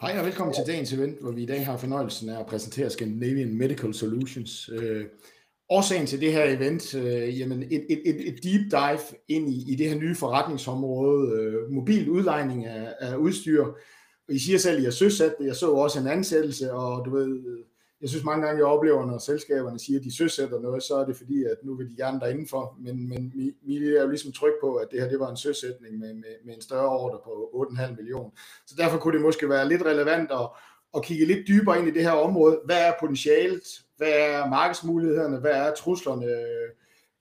Hej og velkommen til dagens event, hvor vi i dag har fornøjelsen af at præsentere Scandinavian Medical Solutions. Øh, årsagen til det her event, øh, jamen et, et, et, et deep dive ind i, i det her nye forretningsområde, øh, mobil udlejning af, af udstyr. Og I siger selv, at I er søsat Jeg så også en ansættelse, og du ved, jeg synes mange gange, jeg oplever, når selskaberne siger, at de søsætter noget, så er det fordi, at nu vil de gerne derindenfor. Men, men vi er jo ligesom tryg på, at det her det var en søsætning med, med, med en større ordre på 8,5 millioner. Så derfor kunne det måske være lidt relevant at, at kigge lidt dybere ind i det her område. Hvad er potentialet? Hvad er markedsmulighederne? Hvad er truslerne?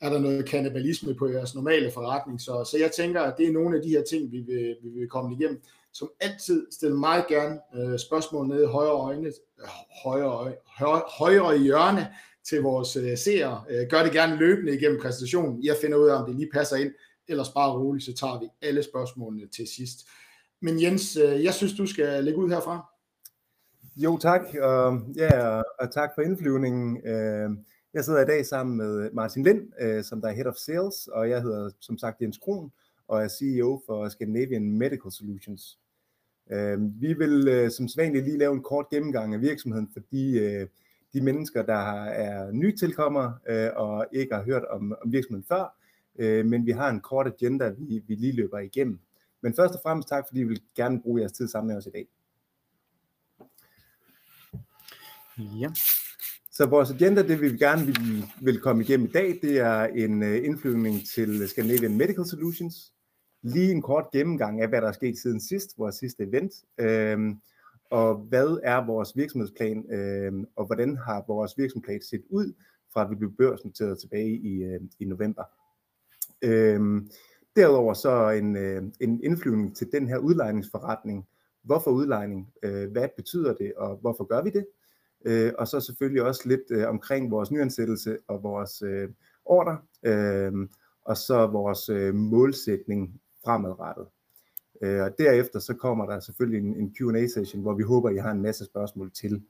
Er der noget kannibalisme på jeres normale forretning? Så, så jeg tænker, at det er nogle af de her ting, vi vil, vi vil komme igennem som altid stille meget gerne øh, spørgsmål nede i højre øjne, øh, højre, højre, højre hjørne til vores øh, seere. Øh, gør det gerne løbende igennem præsentationen. Jeg finder ud af, om det lige passer ind. Ellers bare roligt, så tager vi alle spørgsmålene til sidst. Men Jens, øh, jeg synes, du skal lægge ud herfra. Jo, tak. Og, ja, og tak for indflyvningen. Øh, jeg sidder i dag sammen med Martin Lind, øh, som der er Head of Sales, og jeg hedder som sagt Jens Kron, og er CEO for Scandinavian Medical Solutions. Øh, vi vil øh, som sædvanligt lige lave en kort gennemgang af virksomheden, fordi øh, de mennesker, der er nytilkommere øh, og ikke har hørt om, om virksomheden før, men vi har en kort agenda, vi, vi lige løber igennem. Men først og fremmest tak, fordi I vil gerne bruge jeres tid sammen med os i dag. Ja. Så vores agenda, det vi gerne vil, vil komme igennem i dag, det er en indflyvning til Scandinavian Medical Solutions, lige en kort gennemgang af, hvad der er sket siden sidst, vores sidste event, øh, og hvad er vores virksomhedsplan, øh, og hvordan har vores virksomhedsplan set ud, fra at vi blev børsnoteret tilbage i, øh, i november. Øh, derudover så en, øh, en indflyvning til den her udlejningsforretning. Hvorfor udlejning? Øh, hvad betyder det, og hvorfor gør vi det? Øh, og så selvfølgelig også lidt øh, omkring vores nyansættelse og vores øh, ordre, øh, og så vores øh, målsætning fremadrettet. Øh, og derefter så kommer der selvfølgelig en, en Q&A-session, hvor vi håber, I har en masse spørgsmål til.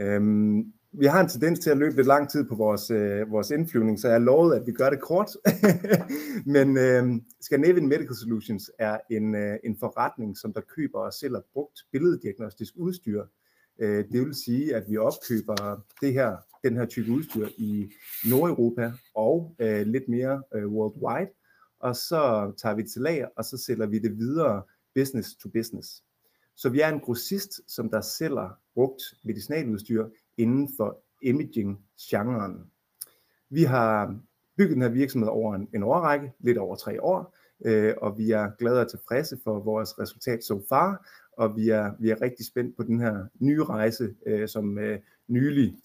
Øhm, vi har en tendens til at løbe lidt lang tid på vores, øh, vores indflyvning, så jeg lovet, at vi gør det kort. Men øh, Scandinavian Medical Solutions er en, øh, en forretning, som der køber og sælger brugt billeddiagnostisk udstyr. Øh, det vil sige, at vi opkøber det her, den her type udstyr i Nordeuropa og øh, lidt mere øh, worldwide og så tager vi det til lager, og så sælger vi det videre business to business. Så vi er en grossist, som der sælger brugt medicinaludstyr inden for imaging-genren. Vi har bygget den her virksomhed over en, en årrække, lidt over tre år, øh, og vi er glade og tilfredse for vores resultat so far, og vi er, vi er rigtig spændt på den her nye rejse, øh, som øh, nylig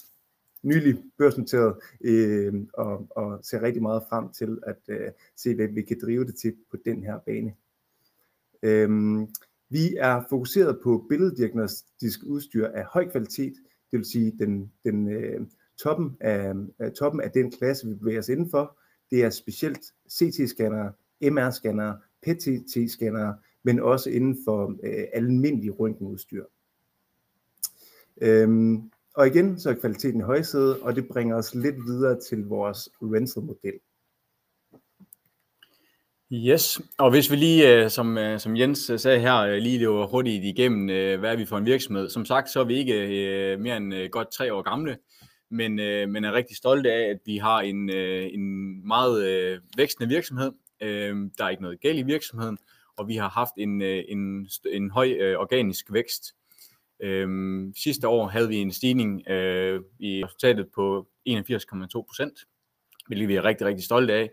nylig børsnoteret, øh, og, og ser rigtig meget frem til at øh, se, hvad vi kan drive det til på den her bane. Øh, vi er fokuseret på billeddiagnostisk udstyr af høj kvalitet, det vil sige den, den øh, toppen, af, toppen af den klasse, vi bevæger os indenfor. Det er specielt CT-scannere, MR-scannere, PET-scannere, men også inden for øh, almindelig røntgenudstyr. Øhm, og igen, så er kvaliteten i højsædet, og det bringer os lidt videre til vores rental-model. Yes, og hvis vi lige, øh, som, øh, som Jens øh, sagde her, lige løber hurtigt igennem, hvad er vi for en virksomhed. Som sagt, så er vi ikke mere end godt tre år gamle, men, men er rigtig stolte af, at vi har en, en meget vækstende virksomhed. Der er ikke noget galt i virksomheden, og vi har haft en, en, en høj organisk vækst. Øhm, sidste år havde vi en stigning øh, i resultatet på 81,2 procent, hvilket vi er rigtig, rigtig stolte af.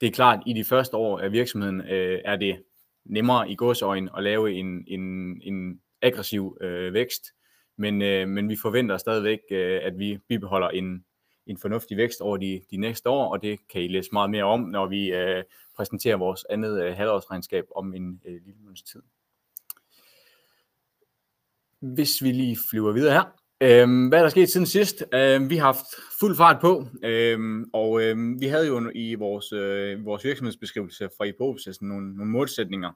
Det er klart, at i de første år af virksomheden øh, er det nemmere i godsøjen at lave en, en, en aggressiv øh, vækst, men, øh, men vi forventer stadigvæk, øh, at vi bibeholder en, en fornuftig vækst over de, de næste år, og det kan I læse meget mere om, når vi øh, præsenterer vores andet øh, halvårsregnskab om en øh, lille måneds tid. Hvis vi lige flyver videre her. Øhm, hvad er der sket siden sidst? Øhm, vi har haft fuld fart på, øhm, og øhm, vi havde jo i vores, øh, vores virksomhedsbeskrivelse fra IPO-processen nogle, nogle målsætninger.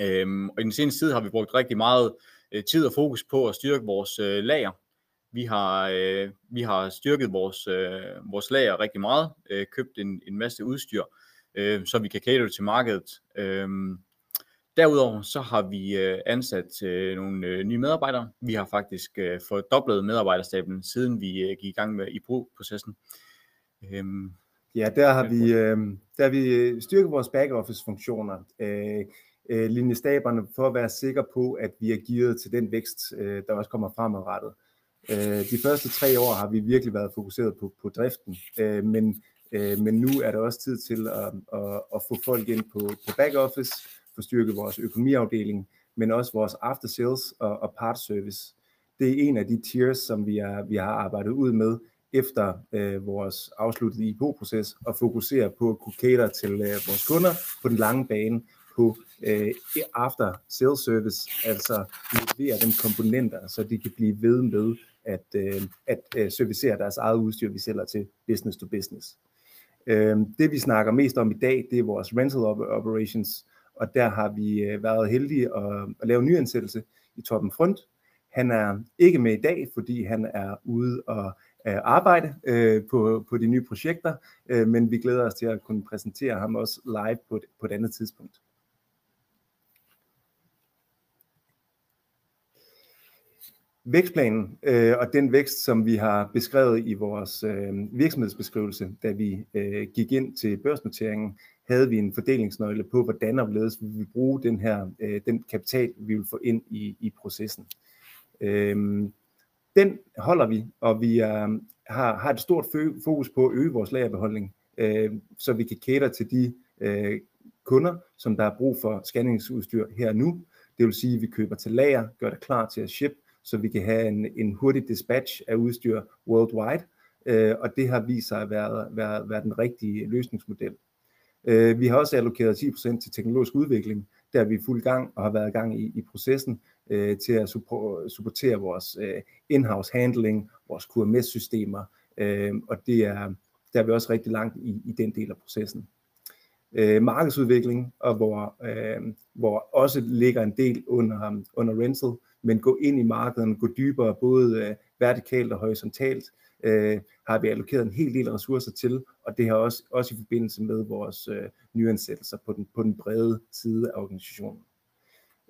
Øhm, og i den seneste tid har vi brugt rigtig meget øh, tid og fokus på at styrke vores øh, lager. Vi har, øh, vi har styrket vores, øh, vores lager rigtig meget, øh, købt en, en masse udstyr, øh, så vi kan cater til markedet. Øh, Derudover så har vi øh, ansat øh, nogle øh, nye medarbejdere. Vi har faktisk fordoblet medarbejderstaben, siden vi gik i gang med i processen. Øhm, ja, der har vi, øh, der har vi styrket vores back-office-funktioner. Linjestaberne for at være sikre på, at vi er gearet til den vækst, der også kommer fremadrettet. De første tre år har vi virkelig været fokuseret på, på driften, men, men nu er der også tid til at, at, at få folk ind på, på back office, få styrket vores økonomiafdeling, men også vores after sales og, og part service. Det er en af de tiers, som vi, er, vi har arbejdet ud med efter øh, vores afsluttede IPO-proces og fokusere på at kunne cater til øh, vores kunder på den lange bane på øh, after sales service, altså levere dem komponenter, så de kan blive ved med at, øh, at øh, servicere deres eget udstyr, vi sælger til business to business. Øh, det vi snakker mest om i dag, det er vores rental operations, og der har vi øh, været heldige at, at lave en nyansættelse i Torben Front. Han er ikke med i dag, fordi han er ude og øh, arbejde øh, på, på de nye projekter, øh, men vi glæder os til at kunne præsentere ham også live på et, på et andet tidspunkt. Vækstplanen øh, og den vækst, som vi har beskrevet i vores øh, virksomhedsbeskrivelse, da vi øh, gik ind til børsnoteringen, havde vi en fordelingsnøgle på, hvordan og hvorledes vi vil bruge den her øh, den kapital, vi vil få ind i, i processen. Øh, den holder vi, og vi er, har, har et stort fokus på at øge vores lagerbeholdning, øh, så vi kan cater til de øh, kunder, som der er brug for scanningsudstyr her og nu. Det vil sige, at vi køber til lager, gør det klar til at ship, så vi kan have en, en hurtig dispatch af udstyr worldwide, øh, og det har vist sig at være, være, være den rigtige løsningsmodel. Øh, vi har også allokeret 10% til teknologisk udvikling, der er vi fuld gang og har været i gang i, i processen øh, til at supportere vores øh, in-house handling, vores QMS-systemer, øh, og det er, der er vi også rigtig langt i, i den del af processen. Øh, markedsudvikling, og hvor, øh, hvor også ligger en del under, under rental, men gå ind i markedet, gå dybere, både øh, vertikalt og horisontalt, øh, har vi allokeret en hel del ressourcer til, og det har også, også i forbindelse med vores øh, nyansættelser på den, på den brede side af organisationen.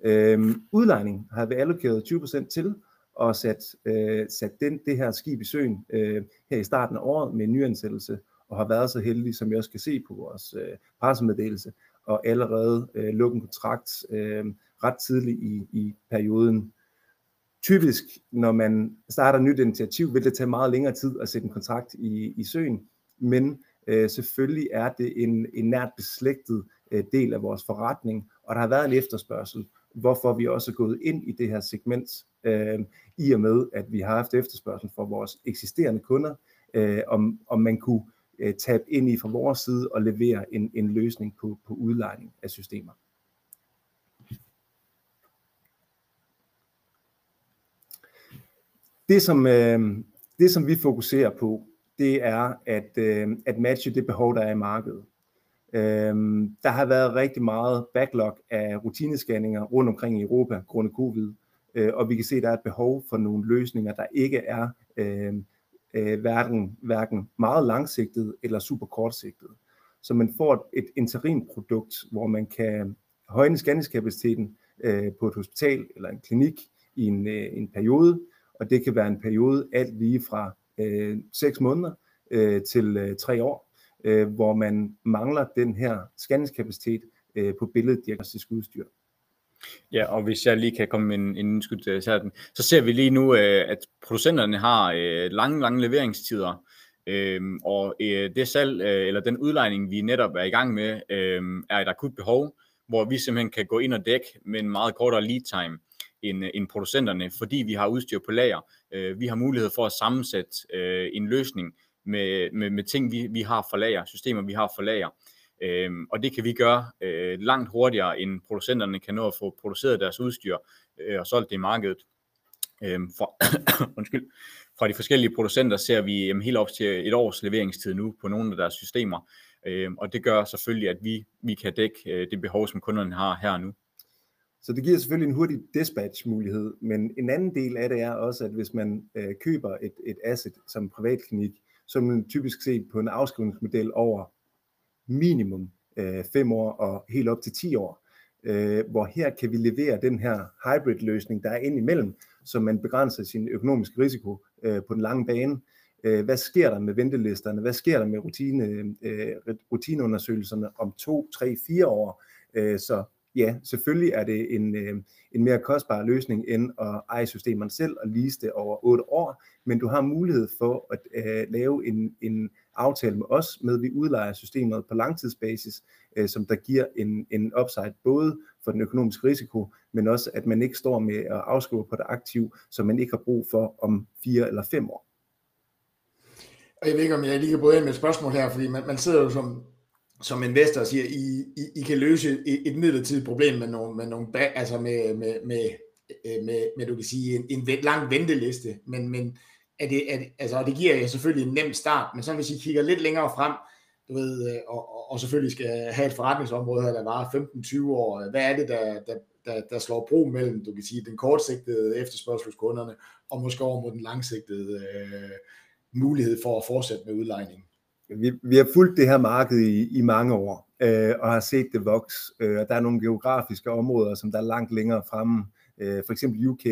Øh, udlejning har vi allokeret 20% til, og sat, øh, sat den, det her skib i søen øh, her i starten af året med en nyansættelse, og har været så heldige, som jeg også kan se på vores øh, pressemeddelelse, og allerede øh, lukke en kontrakt øh, ret tidligt i, i perioden. Typisk, når man starter et nyt initiativ, vil det tage meget længere tid at sætte en kontrakt i, i søen, men øh, selvfølgelig er det en, en nært beslægtet øh, del af vores forretning, og der har været en efterspørgsel, hvorfor vi også er gået ind i det her segment, øh, i og med, at vi har haft efterspørgsel fra vores eksisterende kunder, øh, om, om man kunne øh, tabe ind i fra vores side og levere en, en løsning på, på udlejning af systemer. Det som, øh, det, som vi fokuserer på, det er at, øh, at matche det behov, der er i markedet. Øh, der har været rigtig meget backlog af rutinescanninger rundt omkring i Europa grundet covid, øh, og vi kan se, at der er et behov for nogle løsninger, der ikke er øh, øh, hverken, hverken meget langsigtet eller super kortsigtet. Så man får et interimprodukt, hvor man kan højne scanningskapaciteten øh, på et hospital eller en klinik i en, øh, en periode, og det kan være en periode alt lige fra øh, 6 måneder øh, til øh, 3 år, øh, hvor man mangler den her scanningskapacitet øh, på billeddiagnostisk udstyr. Ja, og hvis jeg lige kan komme med en, en indskud til øh, den, så ser vi lige nu, øh, at producenterne har øh, lange, lange leveringstider, øhm, øh, og det salg, eller den udlejning, vi netop er i gang med, øh, er et akut behov, hvor vi simpelthen kan gå ind og dække med en meget kortere lead time end, end producenterne, fordi vi har udstyr på lager. Øh, vi har mulighed for at sammensætte øh, en løsning med, med, med ting, vi, vi har for lager, systemer, vi har for lager. Øh, og det kan vi gøre øh, langt hurtigere, end producenterne kan nå at få produceret deres udstyr øh, og solgt det i markedet. Øh, for, undskyld, fra de forskellige producenter ser vi jamen, helt op til et års leveringstid nu på nogle af deres systemer. Øh, og det gør selvfølgelig, at vi, vi kan dække øh, det behov, som kunderne har her nu. Så det giver selvfølgelig en hurtig dispatch-mulighed, men en anden del af det er også, at hvis man øh, køber et, et asset som privatklinik, så vil man typisk se på en afskrivningsmodel over minimum øh, 5 år og helt op til 10 år. øh, hvor her kan vi levere den her hybrid-løsning, der er ind imellem, så man begrænser sin økonomiske risiko øh, på den lange bane. Øh, hvad sker der med ventelisterne? Hvad sker der med rutine, øh, rutineundersøgelserne om to, tre, fire år? Øh, så ja, selvfølgelig er det en, øh, en mere kostbar løsning end at eje systemerne selv og lease det over 8 år, men du har mulighed for at øh, lave en, en aftale med os, med at vi udlejer systemet på langtidsbasis, øh, som der giver en, en upside både for den økonomiske risiko, men også at man ikke står med at afskrive på det aktiv, som man ikke har brug for om fire eller fem år. Og jeg ved ikke, om jeg lige kan bryde ind med et spørgsmål her, fordi man, man sidder jo som, som investor siger, I, I, I kan løse et, et midlertidigt problem med nogle, med nogle altså med, med, med, øh, med, med, du kan sige, en, en lang venteliste, men, men er det, er det, altså, og det giver jer selvfølgelig en nem start, men så hvis I kigger lidt længere frem, du ved, øh, og, og, og selvfølgelig skal have et forretningsområde, der varer 15-20 år, øh, hvad er det, der, der, der, der slår bro mellem, du kan sige, den kortsigtede efterspørgsel hos kunderne, og måske over mod den langsigtede øh, mulighed for at fortsætte med udlejning? Vi, vi har fulgt det her marked i, i mange år, øh, og har set det vokse. Øh, der er nogle geografiske områder, som der er langt længere fremme. Øh, for eksempel UK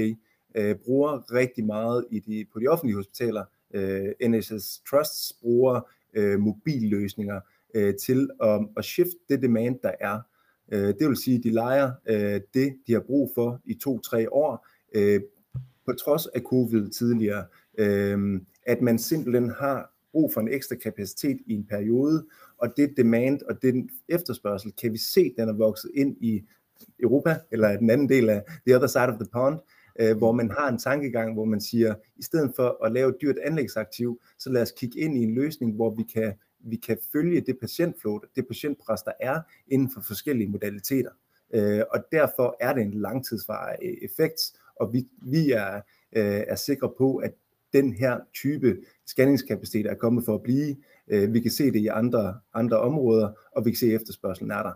øh, bruger rigtig meget i de, på de offentlige hospitaler. Øh, NHS Trusts bruger øh, mobilløsninger øh, til at, at shift det demand, der er. Øh, det vil sige, at de leger øh, det, de har brug for i to-tre år, øh, på trods af covid tidligere. Øh, at man simpelthen har brug for en ekstra kapacitet i en periode, og det demand og den efterspørgsel, kan vi se, den er vokset ind i Europa, eller den anden del af the other side of the pond, øh, hvor man har en tankegang, hvor man siger, i stedet for at lave et dyrt anlægsaktiv, så lad os kigge ind i en løsning, hvor vi kan, vi kan følge det patientflow, det patientpres, der er inden for forskellige modaliteter. Øh, og derfor er det en langtidsvarig effekt, og vi, vi er, øh, er sikre på, at den her type scanningskapacitet er kommet for at blive. Øh, vi kan se det i andre, andre områder, og vi kan se, at efterspørgselen er der.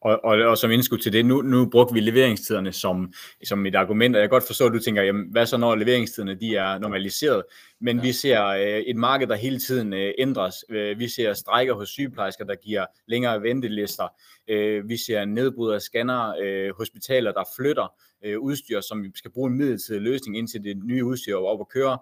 Og, og, og som indskud til det, nu, nu brugte vi leveringstiderne som, som et argument, og jeg kan godt forstå, at du tænker, jamen, hvad så når leveringstiderne de er normaliseret? Men ja. vi ser øh, et marked, der hele tiden øh, ændres. Øh, vi ser strækker hos sygeplejersker, der giver længere ventelister. Øh, vi ser nedbrud af scanner, øh, hospitaler, der flytter øh, udstyr, som vi skal bruge en midlertidig løsning, indtil det nye udstyr er op at køre.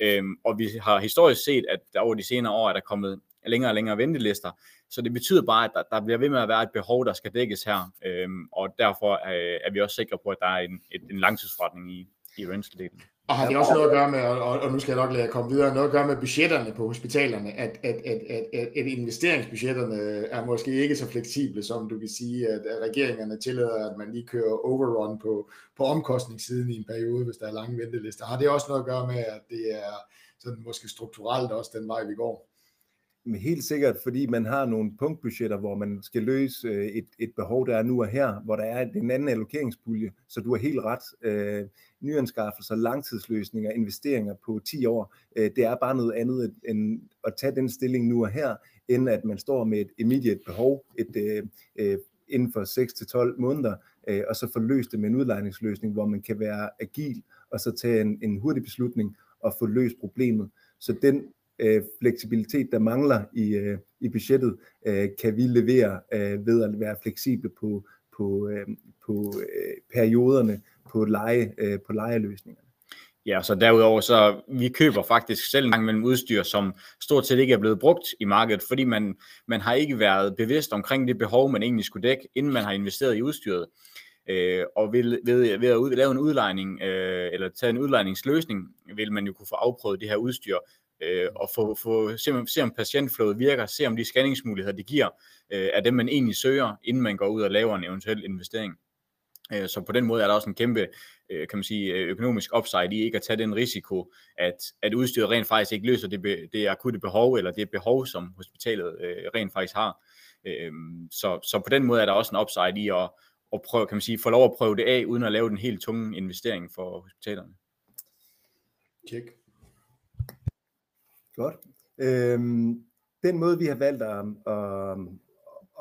Øhm, og vi har historisk set, at der over de senere år er der kommet længere og længere ventelister. Så det betyder bare, at der, der bliver ved med at være et behov, der skal dækkes her. Øhm, og derfor øh, er vi også sikre på, at der er en, et, en langtidsforretning i, i rental-delen. Og har det også noget at gøre med, og, og nu skal jeg nok lade jer komme videre, noget at gøre med budgetterne på hospitalerne, at, at, at, at, at, at investeringsbudgetterne er måske ikke så fleksible, som du kan sige, at, regeringerne tillader, at man lige kører overrun på, på omkostningssiden i en periode, hvis der er lange ventelister. Har det også noget at gøre med, at det er sådan måske strukturelt også den vej, vi går? Helt sikkert, fordi man har nogle punktbudgetter, hvor man skal løse øh, et, et behov, der er nu og her, hvor der er en anden allokeringspulje, så du har helt ret. Øh, nyanskaffelser, langtidsløsninger, investeringer på 10 år, øh, det er bare noget andet end at tage den stilling nu og her, end at man står med et immediate behov et, øh, øh, inden for 6-12 måneder, øh, og så får løst det med en udlejningsløsning, hvor man kan være agil, og så tage en, en hurtig beslutning og få løst problemet. Så den øh, fleksibilitet, der mangler i, øh, i budgettet, øh, kan vi levere øh, ved at være fleksible på, på, øh, på øh, perioderne, på, leje, øh, på lejeløsningerne. Ja, så derudover så vi køber faktisk selv en gang mellem udstyr, som stort set ikke er blevet brugt i markedet, fordi man, man har ikke været bevidst omkring det behov, man egentlig skulle dække, inden man har investeret i udstyret. Øh, og ved, ved, ved at ud, lave en udlejning, øh, eller tage en udlejningsløsning, vil man jo kunne få afprøvet det her udstyr, øh, og få, få, se, se om patientflowet virker, se om de scanningsmuligheder, det giver, øh, er dem, man egentlig søger, inden man går ud og laver en eventuel investering. Øh, så på den måde er der også en kæmpe øh, kan man sige, øh, økonomisk upside i ikke at tage den risiko, at, at udstyret rent faktisk ikke løser det, det akutte behov, eller det behov, som hospitalet øh, rent faktisk har. Øh, så, så på den måde er der også en upside i at, at prøve, kan man sige, få lov at prøve det af, uden at lave den helt tunge investering for hospitalerne. Check. Godt. Øhm, den måde, vi har valgt at, at,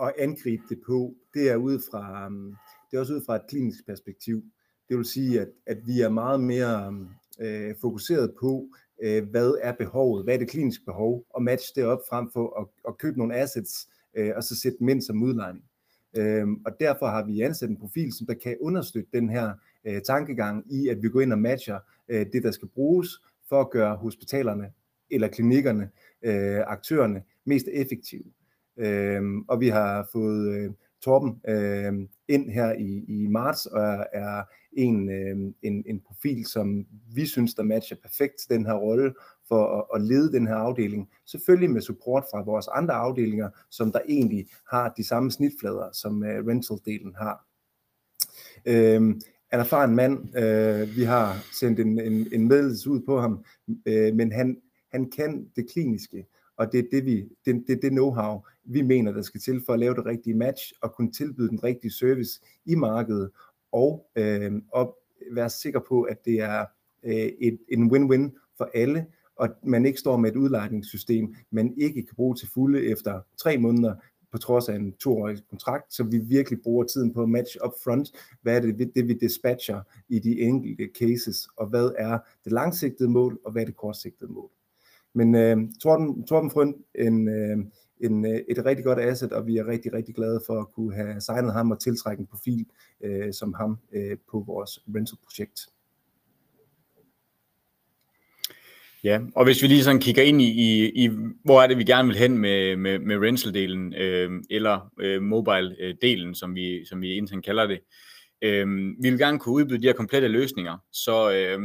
at angribe det på, det er ud fra, øhm, det er også ud fra et klinisk perspektiv. Det vil sige, at, at vi er meget mere øh, fokuseret på, øh, hvad er behovet, hvad er det kliniske behov, og matche det op frem for at, at købe nogle assets, øh, og så sætte dem ind som udlejning. Øhm, og derfor har vi ansat en profil, som der kan understøtte den her øh, tankegang i, at vi går ind og matcher øh, det, der skal bruges for at gøre hospitalerne eller klinikkerne, øh, aktørerne, mest effektive. Øh, og vi har fået øh, Torben øh, ind her i, i marts, og er, er en, øh, en, en profil, som vi synes, der matcher perfekt til den her rolle for at, at lede den her afdeling. Selvfølgelig med support fra vores andre afdelinger, som der egentlig har de samme snitflader, som øh, rental-delen har. Øh, en erfaren mand, øh, vi har sendt en, en, en meddelelse ud på ham, øh, men han, han kan det kliniske, og det er det, vi, det, det, det know-how, vi mener, der skal til for at lave det rigtige match og kunne tilbyde den rigtige service i markedet og, øh, og være sikker på, at det er øh, et, en win-win for alle, og man ikke står med et udlejningssystem, man ikke kan bruge til fulde efter tre måneder, på trods af en toårig kontrakt, så vi virkelig bruger tiden på at match up front, hvad er det, det vi dispatcher i de enkelte cases, og hvad er det langsigtede mål, og hvad er det kortsigtede mål. Men øh, Torben, Torben Frønd, en, øh, en, øh, et rigtig godt asset, og vi er rigtig, rigtig glade for at kunne have signet ham og tiltrække en profil øh, som ham øh, på vores rental-projekt. Ja, og hvis vi lige sådan kigger ind i, i, i hvor er det, vi gerne vil hen med, med, med rental-delen, øh, eller øh, mobile-delen, som vi, som vi internt kalder det. Øh, vi vil gerne kunne udbyde de her komplette løsninger, så øh,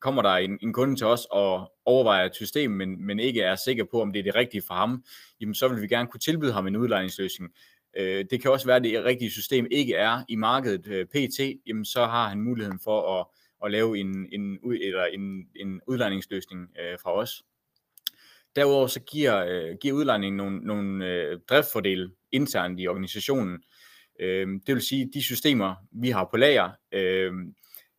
kommer der en, en kunde til os og overvejer et system, men, men ikke er sikker på, om det er det rigtige for ham, jamen så vil vi gerne kunne tilbyde ham en udlejningsløsning. Øh, det kan også være, at det rigtige system ikke er i markedet øh, PT, jamen så har han muligheden for at, at lave en, en, eller en, en udlejningsløsning øh, fra os. Derudover så giver, øh, giver udlejningen nogle, nogle øh, driftfordele internt i organisationen. Øh, det vil sige, at de systemer, vi har på lager, øh,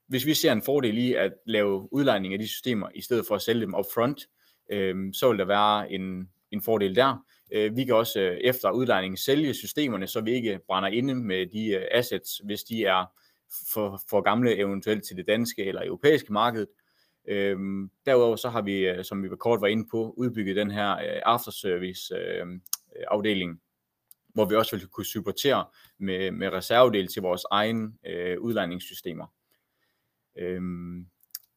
hvis vi ser en fordel i at lave udlejning af de systemer, i stedet for at sælge dem upfront, øh, så vil der være en, en fordel der. Øh, vi kan også øh, efter udlejningen sælge systemerne, så vi ikke brænder inde med de øh, assets, hvis de er for, for gamle eventuelt til det danske eller europæiske marked. Øhm, derudover så har vi, øh, som vi kort var inde på, udbygget den her øh, afterservice øh, afdeling, hvor vi også vil kunne supportere med, med reservedel til vores egen øh, udlejningssystemer. Øhm,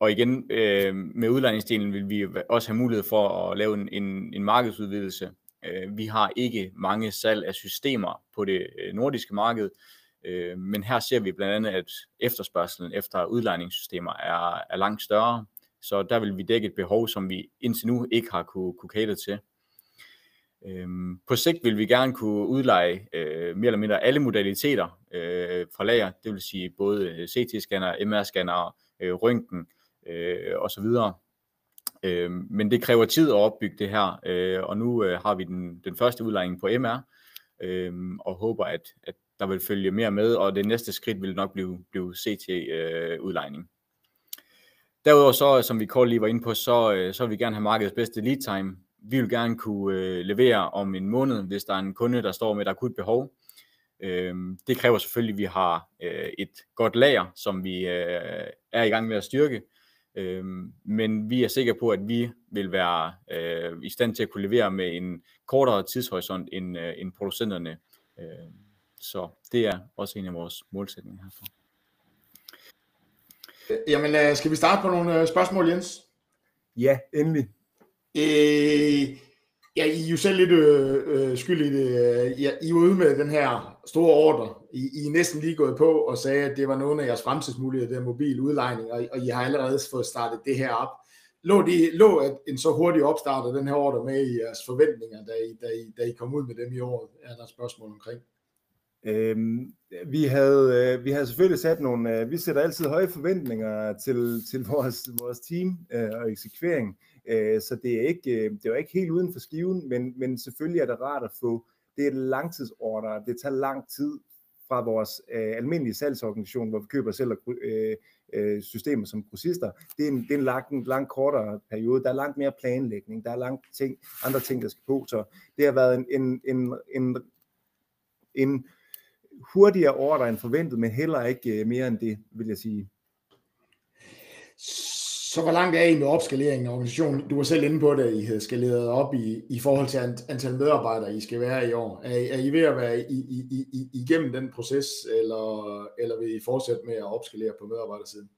og igen, øh, med udlejningsdelen vil vi også have mulighed for at lave en, en, en markedsudvidelse. Øh, vi har ikke mange salg af systemer på det øh, nordiske marked, øh, men her ser vi blandt andet, at efterspørgselen efter udlejningssystemer er, er langt større, så der vil vi dække et behov, som vi indtil nu ikke har kunne, kunne kæde til. Øhm, på sigt vil vi gerne kunne udleje øh, mere eller mindre alle modaliteter øh, fra lager, det vil sige både øh, CT-scanner, MR-scanner, øh, røntgen øh, osv. Øh, men det kræver tid at opbygge det her, øh, og nu øh, har vi den, den første udlejning på MR, øh, og håber, at, at der vil følge mere med, og det næste skridt vil nok blive, blive CT-udlejning. Øh, Derudover så, som vi kort lige var inde på, så, øh, så vil vi gerne have markedets bedste lead time, vi vil gerne kunne øh, levere om en måned, hvis der er en kunde, der står med et akut behov. Øh, det kræver selvfølgelig, at vi har øh, et godt lager, som vi øh, er i gang med at styrke. Øh, men vi er sikre på, at vi vil være øh, i stand til at kunne levere med en kortere tidshorisont end, øh, end producenterne. Øh, så det er også en af vores målsætninger herfor. Jamen, øh, skal vi starte på nogle øh, spørgsmål, Jens? Ja, endelig. Øh, ja, I er jo selv lidt øh, øh skyld i det. Ja, I er ude med den her store ordre. I, I er næsten lige gået på og sagde, at det var nogle af jeres fremtidsmuligheder, der mobil udlejning, og, og I har allerede fået startet det her op. Lå, de, lå at en så hurtig opstart af den her ordre med i jeres forventninger, da I, da, I, da I kom ud med dem i år? Er der spørgsmål omkring? Øhm, vi, havde, øh, vi havde selvfølgelig sat nogle, øh, vi sætter altid høje forventninger til, til vores, vores team øh, og eksekvering. Øh, Øh, så det er ikke, øh, det er ikke helt uden for skiven, men, men selvfølgelig er det rart at få, det er et langtidsorder, det tager lang tid fra vores øh, almindelige salgsorganisation, hvor vi køber selv øh, øh, systemer som grossister. Det er en, det er en lang, en lang kortere periode. Der er langt mere planlægning, der er langt ting, andre ting, der skal på. Så det har været en, en, en, en, en hurtigere ordre end forventet, men heller ikke øh, mere end det, vil jeg sige. Så hvor langt er I med opskaleringen af organisationen? Du var selv inde på det, at I havde skaleret op i, i forhold til antal medarbejdere, I skal være i år. Er, er I ved at være i, i, i, igennem den proces, eller, eller vil I fortsætte med at opskalere på medarbejdersiden?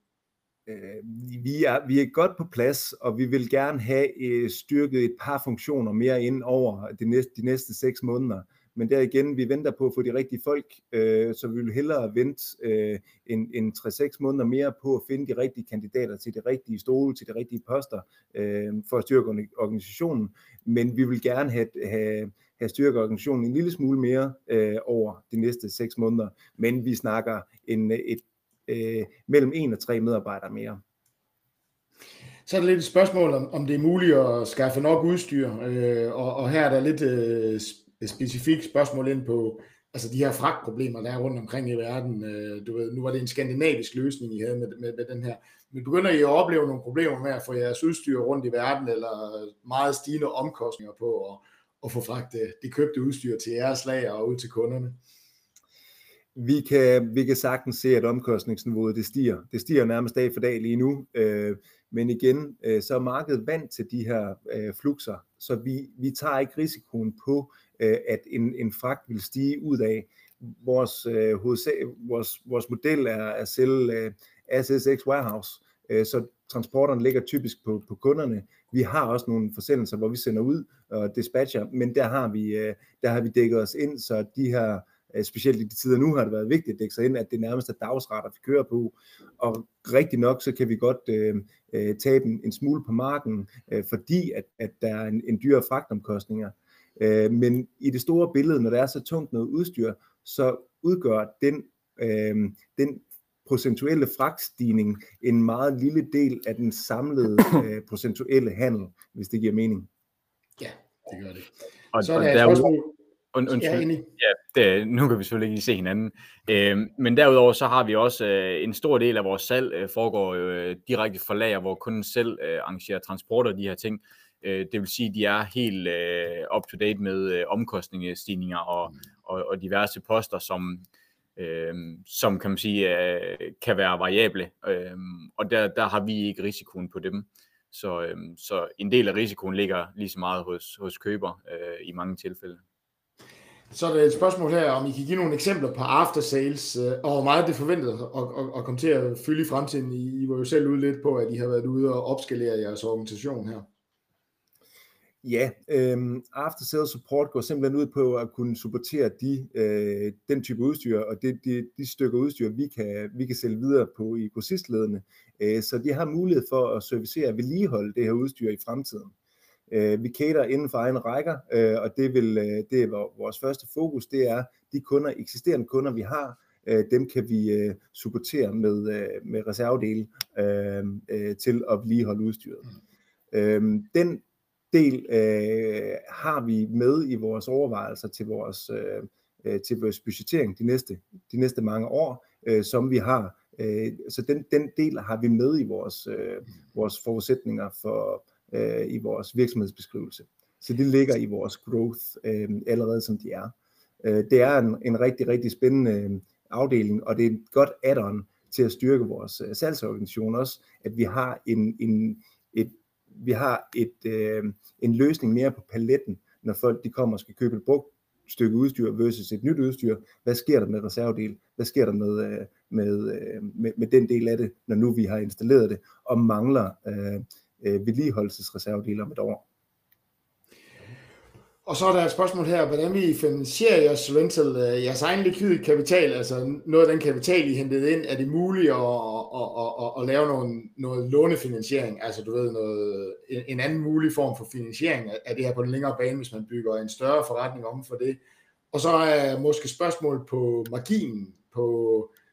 Øh, vi, er, vi er godt på plads, og vi vil gerne have øh, styrket et par funktioner mere ind over de næste, de næste seks måneder. Men der igen, vi venter på at få de rigtige folk, øh, så vi vil hellere vente øh, en, en 3-6 måneder mere på at finde de rigtige kandidater til de rigtige stole, til de rigtige poster, øh, for at styrke organisationen. Men vi vil gerne have, have, have styrket organisationen en lille smule mere øh, over de næste 6 måneder. Men vi snakker en, et øh, mellem 1 og 3 medarbejdere mere. Så er der lidt et spørgsmål, om, om det er muligt at skaffe nok udstyr, øh, og, og her er der lidt øh, specifikt spørgsmål ind på altså de her fragtproblemer, der er rundt omkring i verden. Øh, du ved, nu var det en skandinavisk løsning, I havde med, med, med den her. Men begynder I at opleve nogle problemer med at få jeres udstyr rundt i verden, eller meget stigende omkostninger på at, at få fragtet det købte udstyr til jeres lager og ud til kunderne? vi kan, vi kan sagtens se, at omkostningsniveauet det stiger. Det stiger nærmest dag for dag lige nu. Øh, men igen, øh, så er markedet vant til de her øh, fluxer, så vi, vi tager ikke risikoen på, øh, at en, en fragt vil stige ud af. Vores, øh, hovedsag, vores, vores model er at sælge øh, SSX Warehouse, øh, så transporterne ligger typisk på, på kunderne. Vi har også nogle forsendelser, hvor vi sender ud og dispatcher, men der har vi, øh, der har vi dækket os ind, så de her Øh, specielt i de tider nu har det været vigtigt at dække sig ind, at det nærmest er dagsretter, vi kører på. Og rigtig nok, så kan vi godt øh, øh, tabe en, en smule på marken, øh, fordi at, at der er en, en dyre fragtomkostninger. Øh, men i det store billede, når der er så tungt noget udstyr, så udgør den, øh, den procentuelle fragtstigning en meget lille del af den samlede øh, procentuelle handel, hvis det giver mening. Ja, det gør det. Og, så er der spørgsmål. Und, undskyld. Ja, ja det, nu kan vi selvfølgelig ikke se hinanden. Øh, men derudover så har vi også øh, en stor del af vores salg øh, foregår øh, direkte fra lager, hvor kunden selv øh, arrangerer transport og de her ting. Øh, det vil sige, at de er helt øh, up to date med øh, omkostningsstigninger og, og, og diverse poster, som, øh, som kan man sige øh, kan være variable. Øh, og der, der har vi ikke risikoen på dem. Så, øh, så en del af risikoen ligger lige så meget hos, hos køber øh, i mange tilfælde. Så er der et spørgsmål her, om I kan give nogle eksempler på after sales, øh, og hvor meget det forventet at, at, at komme til at fylde i fremtiden. I, I var jo selv ude lidt på, at I har været ude og opskalere jeres organisation her. Ja, øhm, after sales support går simpelthen ud på at kunne supportere de, øh, den type udstyr, og det, de, de stykker udstyr, vi kan, vi kan sælge videre på i grossistledene. Øh, så de har mulighed for at servicere og vedligeholde det her udstyr i fremtiden. Øh, vi cater inden for egen rækker, øh, og det, vil, øh, det er vores første fokus, det er de kunder, eksisterende kunder, vi har, øh, dem kan vi øh, supportere med, øh, med reservedele øh, øh, til at vedligeholde udstyret. Mm. Øh, den del øh, har vi med i vores overvejelser til vores, øh, øh, til vores budgettering de næste, de næste mange år, øh, som vi har. Øh, så den, den del har vi med i vores, øh, vores forudsætninger for, øh, i vores virksomhedsbeskrivelse. Så det ligger i vores growth øh, allerede som de er. Øh, det er en, en rigtig, rigtig spændende øh, afdeling, og det er et godt add-on til at styrke vores øh, salgsorganisation også, at vi har en, en, et, vi har et, øh, en løsning mere på paletten, når folk de kommer og skal købe et brugt stykke udstyr versus et nyt udstyr. Hvad sker der med reservedel? Hvad sker der med, øh, med, øh, med, med den del af det, når nu vi har installeret det, og mangler øh, øh, vedligeholdelsesreservedele om et år. Og så er der et spørgsmål her, hvordan vi finansierer jeres rental, øh, jeres egen likvide kapital, altså noget af den kapital, I hentede ind, er det muligt at, at, at, at, at lave noget, noget lånefinansiering, altså du ved, noget, en, en anden mulig form for finansiering af det her på den længere bane, hvis man bygger en større forretning om for det. Og så er måske spørgsmål på marginen på,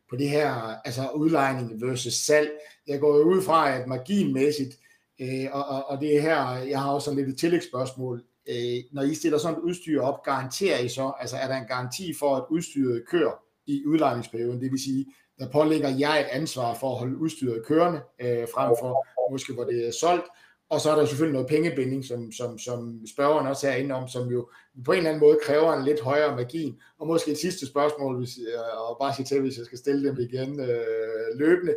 på det her, altså udlejning versus salg. Jeg går jo ud fra, at marginmæssigt, Øh, og, og, og det er her, jeg har også sådan lidt et tillægsspørgsmål. Øh, når I stiller sådan et udstyr op, garanterer I så, altså er der en garanti for, at udstyret kører i udlejningsperioden? Det vil sige, der pålægger jeg et ansvar for at holde udstyret kørende, øh, frem for måske hvor det er solgt. Og så er der selvfølgelig noget pengebinding, som, som, som spørgeren også er inde om, som jo på en eller anden måde kræver en lidt højere margin. Og måske et sidste spørgsmål, hvis, øh, og bare sige til, hvis jeg skal stille dem igen øh, løbende.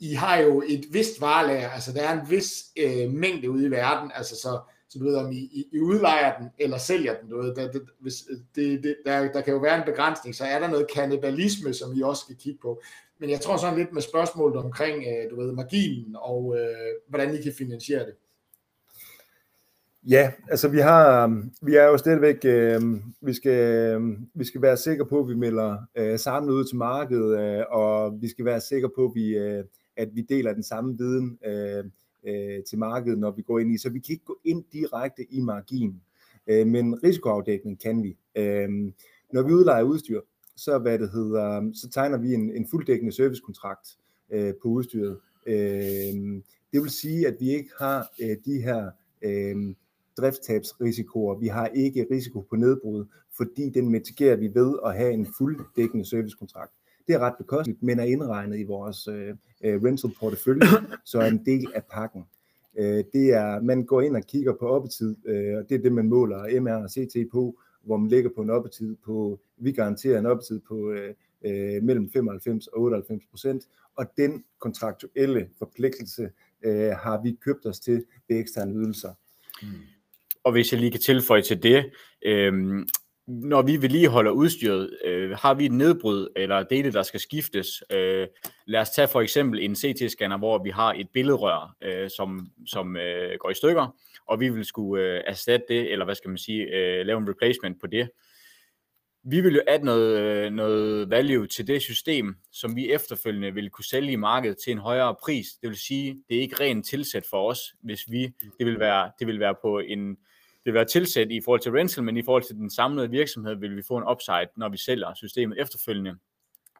I har jo et vist varelager, altså der er en vis øh, mængde ude i verden, altså så, så du ved, om I, I, I udlejer den eller sælger den, du ved, der, det, hvis, det, det, der, der kan jo være en begrænsning, så er der noget kannibalisme, som I også skal kigge på. Men jeg tror sådan lidt med spørgsmålet omkring, øh, du ved, marginen og øh, hvordan I kan finansiere det. Ja, altså vi har, vi er jo stadigvæk, øh, vi, skal, vi skal være sikre på, at vi melder øh, samlet ud til markedet, øh, og vi skal være sikre på, at vi, øh, at vi deler den samme viden øh, øh, til markedet, når vi går ind i. Så vi kan ikke gå ind direkte i margin, øh, men risikoafdækning kan vi. Øh, når vi udlejer udstyr, så, hvad det hedder, så tegner vi en, en fulddækkende servicekontrakt øh, på udstyret. Øh, det vil sige, at vi ikke har øh, de her øh, driftstabsrisikoer. Vi har ikke risiko på nedbrud, fordi den mitigerer vi ved at have en fulddækkende servicekontrakt. Det er ret bekosteligt, men er indregnet i vores øh, øh rental portefølje, så er en del af pakken. Øh, det er, man går ind og kigger på oppetid, øh, og det er det, man måler MR og CT på, hvor man ligger på en oppetid på, vi garanterer en oppetid på øh, øh, mellem 95 og 98 procent, og den kontraktuelle forpligtelse øh, har vi købt os til ved eksterne ydelser. Mm. Og hvis jeg lige kan tilføje til det, øh, når vi vedligeholder udstyret, øh, har vi et nedbrud eller dele, der skal skiftes. Øh, lad os tage for eksempel en CT-scanner, hvor vi har et billedrør, øh, som, som øh, går i stykker, og vi vil skulle øh, erstatte det, eller hvad skal man sige, øh, lave en replacement på det. Vi vil jo add noget, øh, noget value til det system, som vi efterfølgende vil kunne sælge i markedet til en højere pris. Det vil sige, det er ikke rent tilsæt for os, hvis vi, det vil være, det vil være på en, vil være tilsæt i forhold til rental, men i forhold til den samlede virksomhed vil vi få en upside, når vi sælger systemet efterfølgende,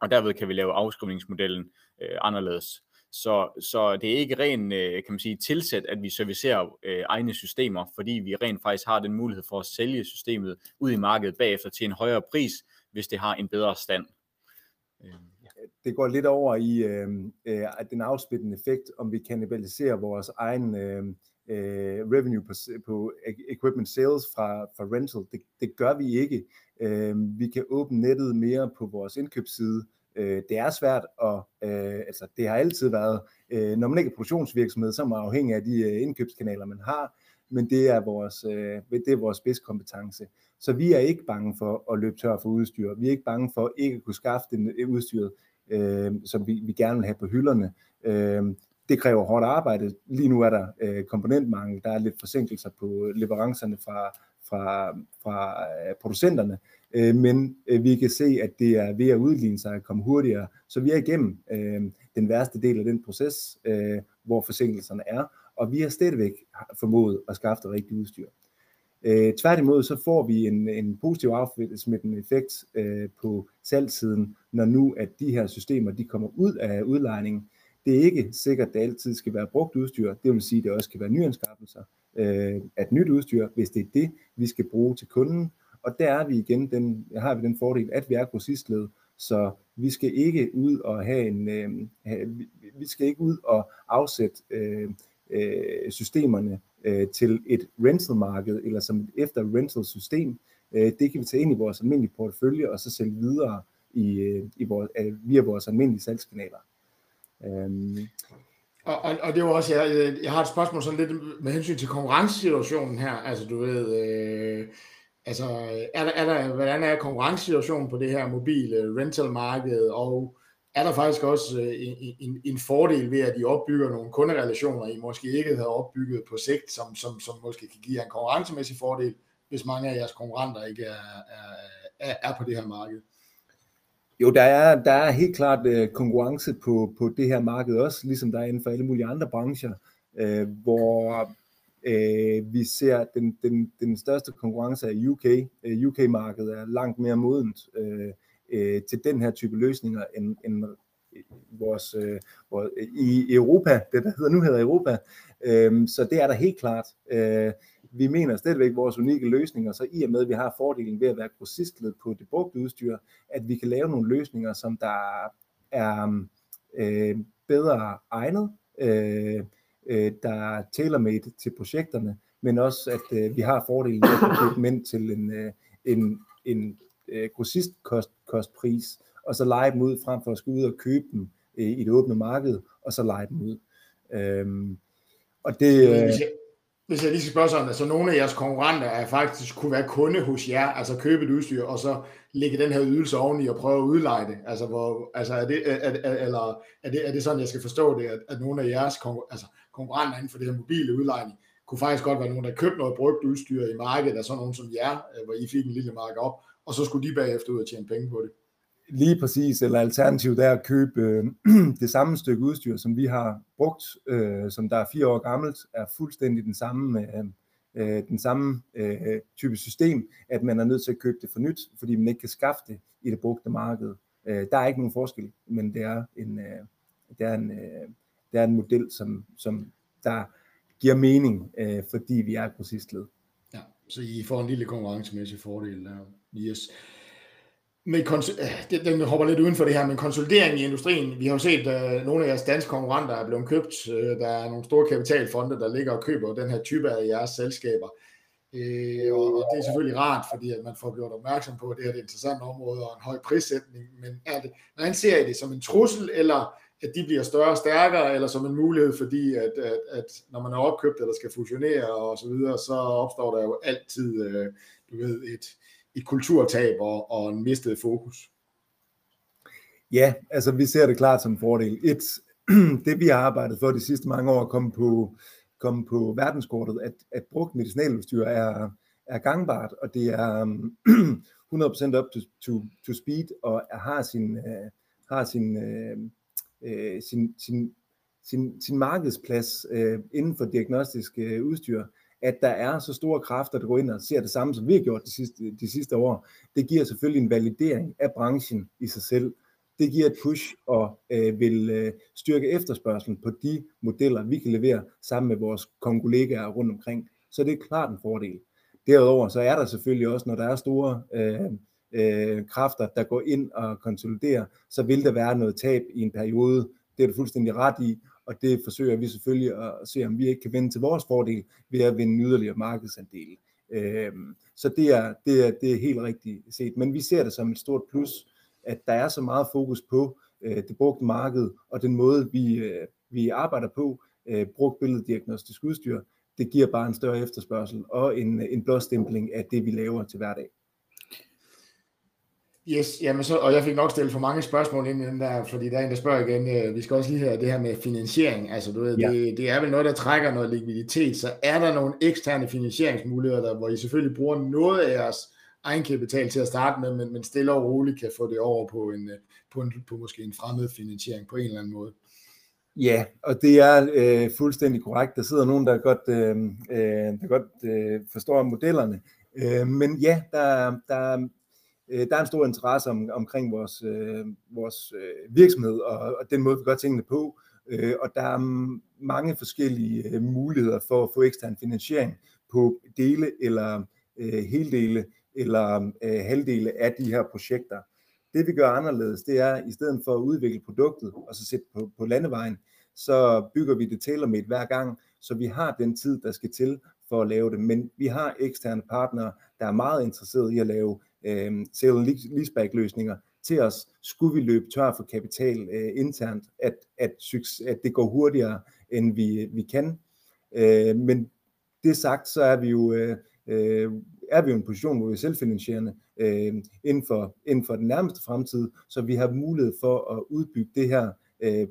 og derved kan vi lave afskrivningsmodellen øh, anderledes. Så, så det er ikke rent øh, kan man sige, tilsæt, at vi servicerer øh, egne systemer, fordi vi rent faktisk har den mulighed for at sælge systemet ud i markedet bagefter til en højere pris, hvis det har en bedre stand. Øh, det går lidt over i øh, øh, den afspidende effekt, om vi kanibaliserer vores egen øh, øh, revenue på, på e-, equipment sales fra, fra rental. Det, det gør vi ikke. Øh, vi kan åbne nettet mere på vores indkøbsside. Øh, det er svært, og øh, altså, det har altid været, øh, når man ikke er produktionsvirksomhed, så er man afhængig af de øh, indkøbskanaler, man har, men det er vores, øh, det er vores kompetence. Så vi er ikke bange for at løbe tør for udstyr. Vi er ikke bange for ikke at kunne skaffe det øh, udstyr, øh, som vi, vi gerne vil have på hylderne. Øh, det kræver hårdt arbejde. Lige nu er der øh, komponentmangel, der er lidt forsinkelser på leverancerne fra, fra, fra øh, producenterne, øh, men øh, vi kan se, at det er ved at udligne sig at komme hurtigere, så vi er igennem øh, den værste del af den proces, øh, hvor forsinkelserne er, og vi har stadigvæk formået at skaffe det rigtige udstyr. Øh, tværtimod så får vi en, en positiv afsmittende effekt øh, på salgsiden, når nu at de her systemer de kommer ud af udlejningen, det er ikke sikkert, at det altid skal være brugt udstyr. Det vil sige, at det også kan være nyanskaffelser øh, af nyt udstyr, hvis det er det, vi skal bruge til kunden. Og der er vi igen, den, har vi den fordel, at vi er grossistled, så vi skal ikke ud og have en, øh, have, vi skal ikke ud og afsætte øh, øh, systemerne øh, til et rental-marked, eller som et efter rental-system. Øh, det kan vi tage ind i vores almindelige portefølje, og så sælge videre i, øh, i vores, øh, via vores almindelige salgskanaler. Øhm. Og, og, og det var også, jeg, jeg har et spørgsmål sådan lidt med hensyn til konkurrencesituationen her. Altså du ved, øh, altså er der, er der, hvordan er konkurrencesituationen på det her mobile øh, rental marked, og er der faktisk også øh, en, en, en fordel ved, at I opbygger nogle kunderelationer, I måske ikke havde opbygget på sigt, som, som, som måske kan give jer en konkurrencemæssig fordel, hvis mange af jeres konkurrenter ikke er, er, er, er på det her marked? Jo, der er, der er helt klart øh, konkurrence på, på det her marked også, ligesom der er inden for alle mulige andre brancher, øh, hvor øh, vi ser den, den, den største konkurrence af UK. Øh, UK-markedet er langt mere modent øh, øh, til den her type løsninger end, end øh, vores, øh, vores, øh, i Europa, det der hedder, nu hedder Europa. Øh, så det er der helt klart. Øh, vi mener stadigvæk vores unikke løsninger, så i og med, at vi har fordelen ved at være grossistled på det brugte udstyr, at vi kan lave nogle løsninger, som der er øh, bedre egnet, øh, øh, der er tailor-made til projekterne, men også at øh, vi har fordelen ved at købe dem ind til en, øh, en, en øh, grossistkostpris, og så lege dem ud frem for at skulle ud og købe dem øh, i det åbne marked, og så lege dem ud. Øhm, og det, jeg, hvis jeg lige skal spørge sådan, altså nogle af jeres konkurrenter er faktisk kunne være kunde hos jer, altså købe et udstyr, og så lægge den her ydelse oveni og prøve at udleje det? Altså, hvor, altså er, det, er, er, eller er, det, er det sådan, jeg skal forstå det, at, at nogle af jeres altså, konkurrenter inden for det her mobile udlejning, kunne faktisk godt være nogen, der købte noget brugt udstyr i markedet, af sådan nogen som jer, øh, hvor I fik en lille mark op, og så skulle de bagefter ud og tjene penge på det. Lige præcis, eller alternativt er at købe øh, det samme stykke udstyr, som vi har brugt, øh, som der er fire år gammelt, er fuldstændig den samme, øh, øh, den samme øh, type system, at man er nødt til at købe det for nyt, fordi man ikke kan skaffe det i det brugte marked. Øh, der er ikke nogen forskel, men det er en, øh, det er en, øh, det er en model, som, som der giver mening, øh, fordi vi er et grossistled. Ja, så I får en lille konkurrencemæssig fordel der. Yes. Med kons- øh, det, den hopper lidt uden for det her, men konsolidering i industrien. Vi har jo set, at uh, nogle af jeres danske konkurrenter er blevet købt. Uh, der er nogle store kapitalfonde, der ligger og køber den her type af jeres selskaber. Uh, og, og det er selvfølgelig rart, fordi at man får gjort opmærksom på, at det her er et interessant område og en høj prissætning. Men er det, hvordan ser I det som en trussel, eller at de bliver større og stærkere, eller som en mulighed, fordi at, at, at når man er opkøbt eller skal fusionere og så videre, så opstår der jo altid, øh, du ved, et, et kulturtab og, og en mistet fokus. Ja, altså vi ser det klart som en fordel. Et, det vi har arbejdet for de sidste mange år at komme på, komme på verdenskortet, at, at brugt medicinaludstyr er, er gangbart, og det er 100% up to, to, to speed, og har sin, uh, har sin uh, sin, sin, sin, sin markedsplads uh, inden for diagnostisk uh, udstyr, at der er så store kræfter, der går ind og ser det samme, som vi har gjort de sidste, de sidste år. Det giver selvfølgelig en validering af branchen i sig selv. Det giver et push og øh, vil øh, styrke efterspørgselen på de modeller, vi kan levere sammen med vores kollegaer rundt omkring. Så det er klart en fordel. Derudover så er der selvfølgelig også, når der er store øh, øh, kræfter, der går ind og konsoliderer, så vil der være noget tab i en periode. Det er du fuldstændig ret i, og det forsøger vi selvfølgelig at se, om vi ikke kan vende til vores fordel ved at vinde yderligere markedsandel. Øh, så det er, det, er, det er helt rigtigt set. Men vi ser det som et stort plus, at der er så meget fokus på øh, det brugte marked, og den måde, vi, øh, vi arbejder på, øh, brugt billeddiagnostisk udstyr, det giver bare en større efterspørgsel og en, en blåstempling af det, vi laver til hverdag. Yes, jamen så, og jeg fik nok stillet for mange spørgsmål ind i den der, fordi der er en, der spørger igen, øh, vi skal også lige have det her med finansiering, altså du ved, ja. det, det er vel noget, der trækker noget likviditet, så er der nogle eksterne finansieringsmuligheder, der, hvor I selvfølgelig bruger noget af jeres egenkapital til at starte med, men, men stille og roligt kan få det over på, en, øh, på, en, på måske en fremmed finansiering på en eller anden måde. Ja, og det er øh, fuldstændig korrekt. Der sidder nogen, der godt, øh, øh der godt øh, forstår modellerne. Øh, men ja, der, der, øh, der er en stor interesse om, omkring vores, øh, vores øh, virksomhed og, og den måde, vi gør tingene på. Øh, og der er mange forskellige øh, muligheder for at få ekstern finansiering på dele eller øh, heldele eller øh, halvdele af de her projekter. Det vi gør anderledes, det er i stedet for at udvikle produktet og så sætte på, på landevejen, så bygger vi det tailor hver gang, så vi har den tid, der skal til for at lave det. Men vi har eksterne partnere, der er meget interesserede i at lave øh, sale leaseback løsninger til os, skulle vi løbe tør for kapital øh, internt, at, at, at det går hurtigere, end vi, vi kan. Øh, men det sagt, så er vi jo øh, øh, er vi jo i en position, hvor vi er selvfinansierende øh, inden, for, inden for den nærmeste fremtid, så vi har mulighed for at udbygge det her øh,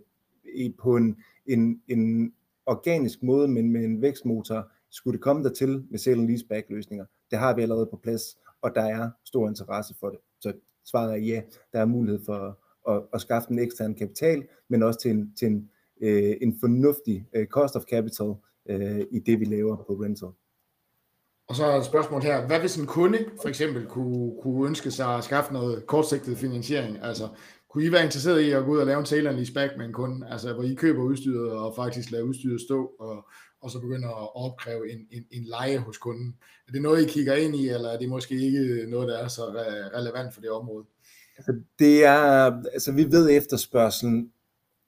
på en, en, en organisk måde, men med en vækstmotor, skulle det komme dertil med sale leaseback løsninger. Det har vi allerede på plads, og der er stor interesse for det. Så svaret er ja, der er mulighed for at, at skaffe den ekstern kapital, men også til en, til en, øh, en fornuftig øh, cost of capital øh, i det, vi laver på rental. Og så er et spørgsmål her. Hvad hvis en kunde for eksempel kunne, kunne ønske sig at skaffe noget kortsigtet finansiering? Altså, kunne I være interesseret i at gå ud og lave en sale and leaseback med en kunde? Altså, hvor I køber udstyret og faktisk lader udstyret stå og, og så begynder at opkræve en, en, en leje hos kunden. Er det noget, I kigger ind i, eller er det måske ikke noget, der er så relevant for det område? Altså, det er, altså vi ved efterspørgselen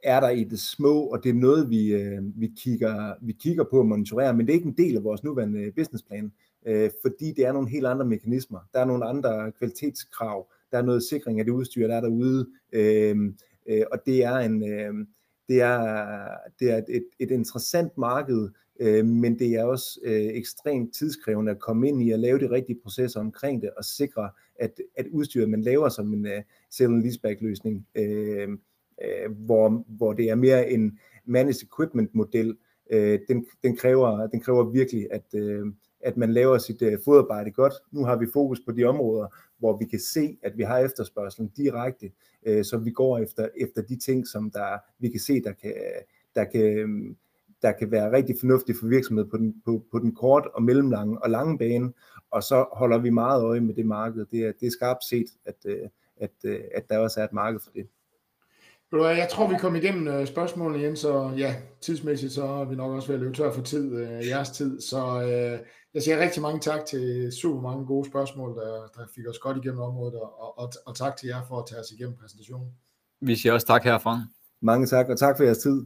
er der i det små, og det er noget, vi, øh, vi, kigger, vi kigger på og monitorerer, men det er ikke en del af vores nuværende businessplan, øh, fordi det er nogle helt andre mekanismer. Der er nogle andre kvalitetskrav, der er noget sikring af det udstyr, der er derude, øh, øh, og det er en, øh, det er, det er et, et interessant marked, øh, men det er også øh, ekstremt tidskrævende at komme ind i at lave de rigtige processer omkring det og sikre, at, at udstyret, man laver som en øh, uh, sell and leaseback løsning, øh, øh, hvor, hvor det er mere en managed equipment model, øh, den, den, kræver, den kræver virkelig, at, øh, at man laver sit øh, fodarbejde godt. Nu har vi fokus på de områder, hvor vi kan se, at vi har efterspørgselen direkte, øh, så vi går efter, efter de ting, som der, vi kan se, der kan, der kan, øh, der kan være rigtig fornuftigt for virksomheden på den, på, på den kort og mellemlange og lange bane, og så holder vi meget øje med det marked. Det er, det er skarpt set, at, øh, at, øh, at der også er et marked for det. Jeg tror, vi kom igennem spørgsmålet spørgsmålene, igen, så ja, tidsmæssigt så er vi nok også ved at løbe tør for tid, øh, jeres tid. Så øh, jeg siger rigtig mange tak til super mange gode spørgsmål, der, der fik os godt igennem området, og, og, og tak til jer for at tage os igennem præsentationen. Vi siger også tak herfra. Mange tak, og tak for jeres tid.